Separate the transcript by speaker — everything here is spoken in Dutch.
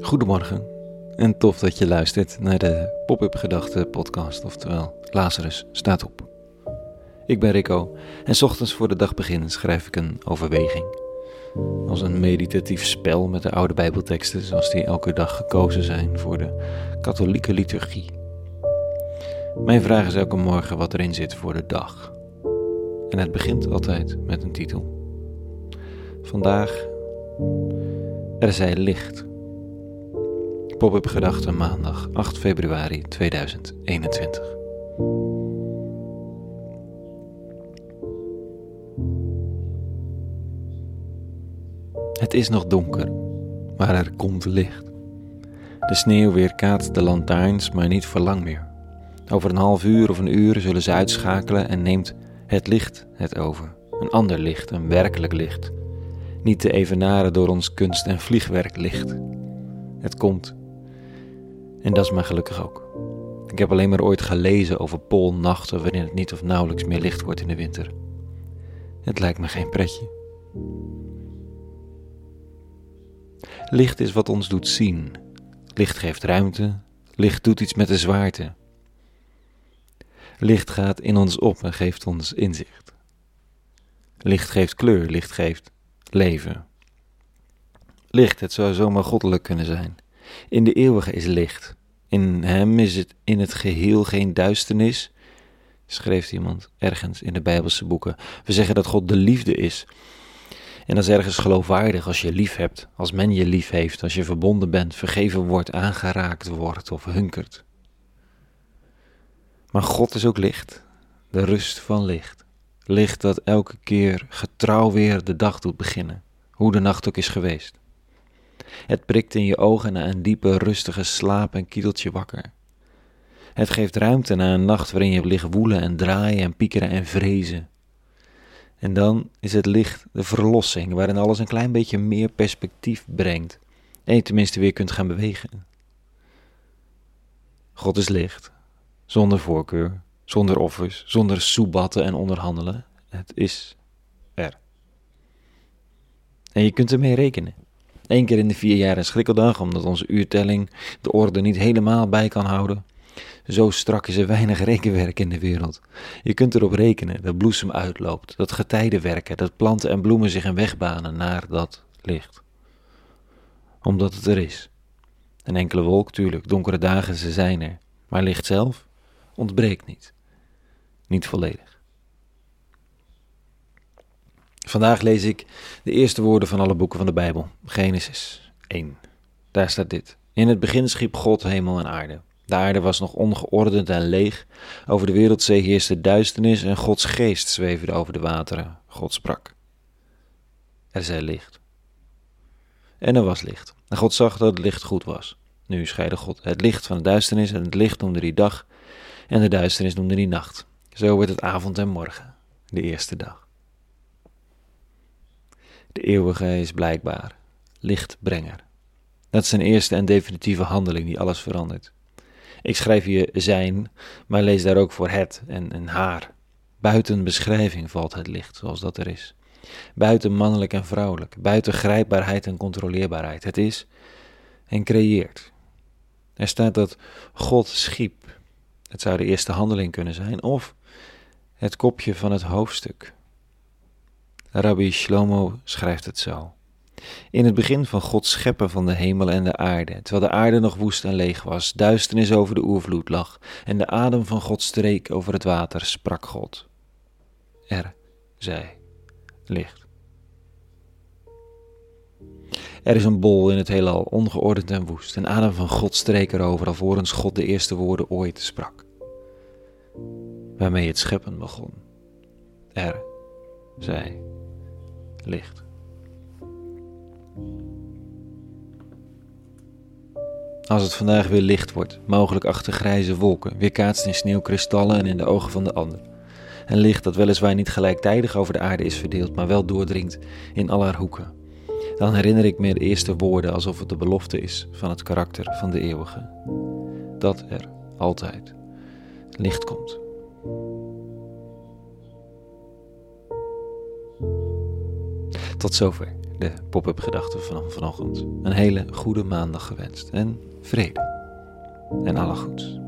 Speaker 1: Goedemorgen en tof dat je luistert naar de Pop-up Gedachten podcast, oftewel Lazarus staat op. Ik ben Rico en s ochtends voor de dag beginnen schrijf ik een overweging. Als een meditatief spel met de oude Bijbelteksten zoals die elke dag gekozen zijn voor de katholieke liturgie. Mijn vraag is elke morgen wat erin zit voor de dag. En het begint altijd met een titel. Vandaag, er zij licht. Pop-up gedachten maandag 8 februari 2021. Het is nog donker, maar er komt licht. De sneeuw weerkaatst de lantaarns, maar niet voor lang meer. Over een half uur of een uur zullen ze uitschakelen en neemt het licht het over. Een ander licht, een werkelijk licht. Niet te evenaren door ons kunst- en vliegwerklicht. Het komt. En dat is maar gelukkig ook. Ik heb alleen maar ooit gelezen over poolnachten waarin het niet of nauwelijks meer licht wordt in de winter. Het lijkt me geen pretje. Licht is wat ons doet zien. Licht geeft ruimte. Licht doet iets met de zwaarte. Licht gaat in ons op en geeft ons inzicht. Licht geeft kleur, licht geeft leven. Licht, het zou zomaar goddelijk kunnen zijn. In de eeuwige is licht. In hem is het in het geheel geen duisternis, schreef iemand ergens in de Bijbelse boeken. We zeggen dat God de liefde is. En dat is ergens geloofwaardig als je lief hebt, als men je lief heeft, als je verbonden bent, vergeven wordt, aangeraakt wordt of hunkert. Maar God is ook licht, de rust van licht. Licht dat elke keer getrouw weer de dag doet beginnen, hoe de nacht ook is geweest. Het prikt in je ogen na een diepe, rustige slaap en kietelt je wakker. Het geeft ruimte na een nacht waarin je liggen woelen en draaien en piekeren en vrezen. En dan is het licht de verlossing, waarin alles een klein beetje meer perspectief brengt. En je tenminste weer kunt gaan bewegen. God is licht, zonder voorkeur, zonder offers, zonder soebatten en onderhandelen. Het is er. En je kunt ermee rekenen. Eén keer in de vier jaar een schrikkeldag, omdat onze uurtelling de orde niet helemaal bij kan houden. Zo strak is er weinig rekenwerk in de wereld. Je kunt erop rekenen dat bloesem uitloopt, dat getijden werken, dat planten en bloemen zich een weg banen naar dat licht. Omdat het er is. Een enkele wolk, tuurlijk, donkere dagen, ze zijn er. Maar licht zelf ontbreekt niet. Niet volledig. Vandaag lees ik de eerste woorden van alle boeken van de Bijbel, Genesis 1. Daar staat dit. In het begin schiep God hemel en aarde. De aarde was nog ongeordend en leeg. Over de wereldzee heerste duisternis en Gods geest zweefde over de wateren. God sprak. Er zij licht. En er was licht. En God zag dat het licht goed was. Nu scheidde God het licht van de duisternis en het licht noemde die dag en de duisternis noemde die nacht. Zo werd het avond en morgen, de eerste dag. De eeuwige is blijkbaar lichtbrenger. Dat is zijn eerste en definitieve handeling die alles verandert. Ik schrijf hier zijn, maar lees daar ook voor het en, en haar. Buiten beschrijving valt het licht, zoals dat er is. Buiten mannelijk en vrouwelijk, buiten grijpbaarheid en controleerbaarheid. Het is en creëert. Er staat dat God schiep. Het zou de eerste handeling kunnen zijn, of het kopje van het hoofdstuk. Rabbi Shlomo schrijft het zo. In het begin van Gods scheppen van de hemel en de aarde, terwijl de aarde nog woest en leeg was, duisternis over de oervloed lag en de adem van God streek over het water, sprak God. Er, zij, licht. Er is een bol in het heelal, ongeordend en woest, en adem van God streek erover, alvorens God de eerste woorden ooit sprak. Waarmee het scheppen begon. Er, zij, licht. Als het vandaag weer licht wordt, mogelijk achter grijze wolken, weerkaatst in sneeuwkristallen en in de ogen van de ander. Een licht dat weliswaar niet gelijktijdig over de aarde is verdeeld, maar wel doordringt in al haar hoeken. Dan herinner ik me de eerste woorden alsof het de belofte is van het karakter van de eeuwige. Dat er altijd licht komt. Tot zover de pop-up gedachten van vanochtend. Een hele goede maandag gewenst en vrede. En alle goeds.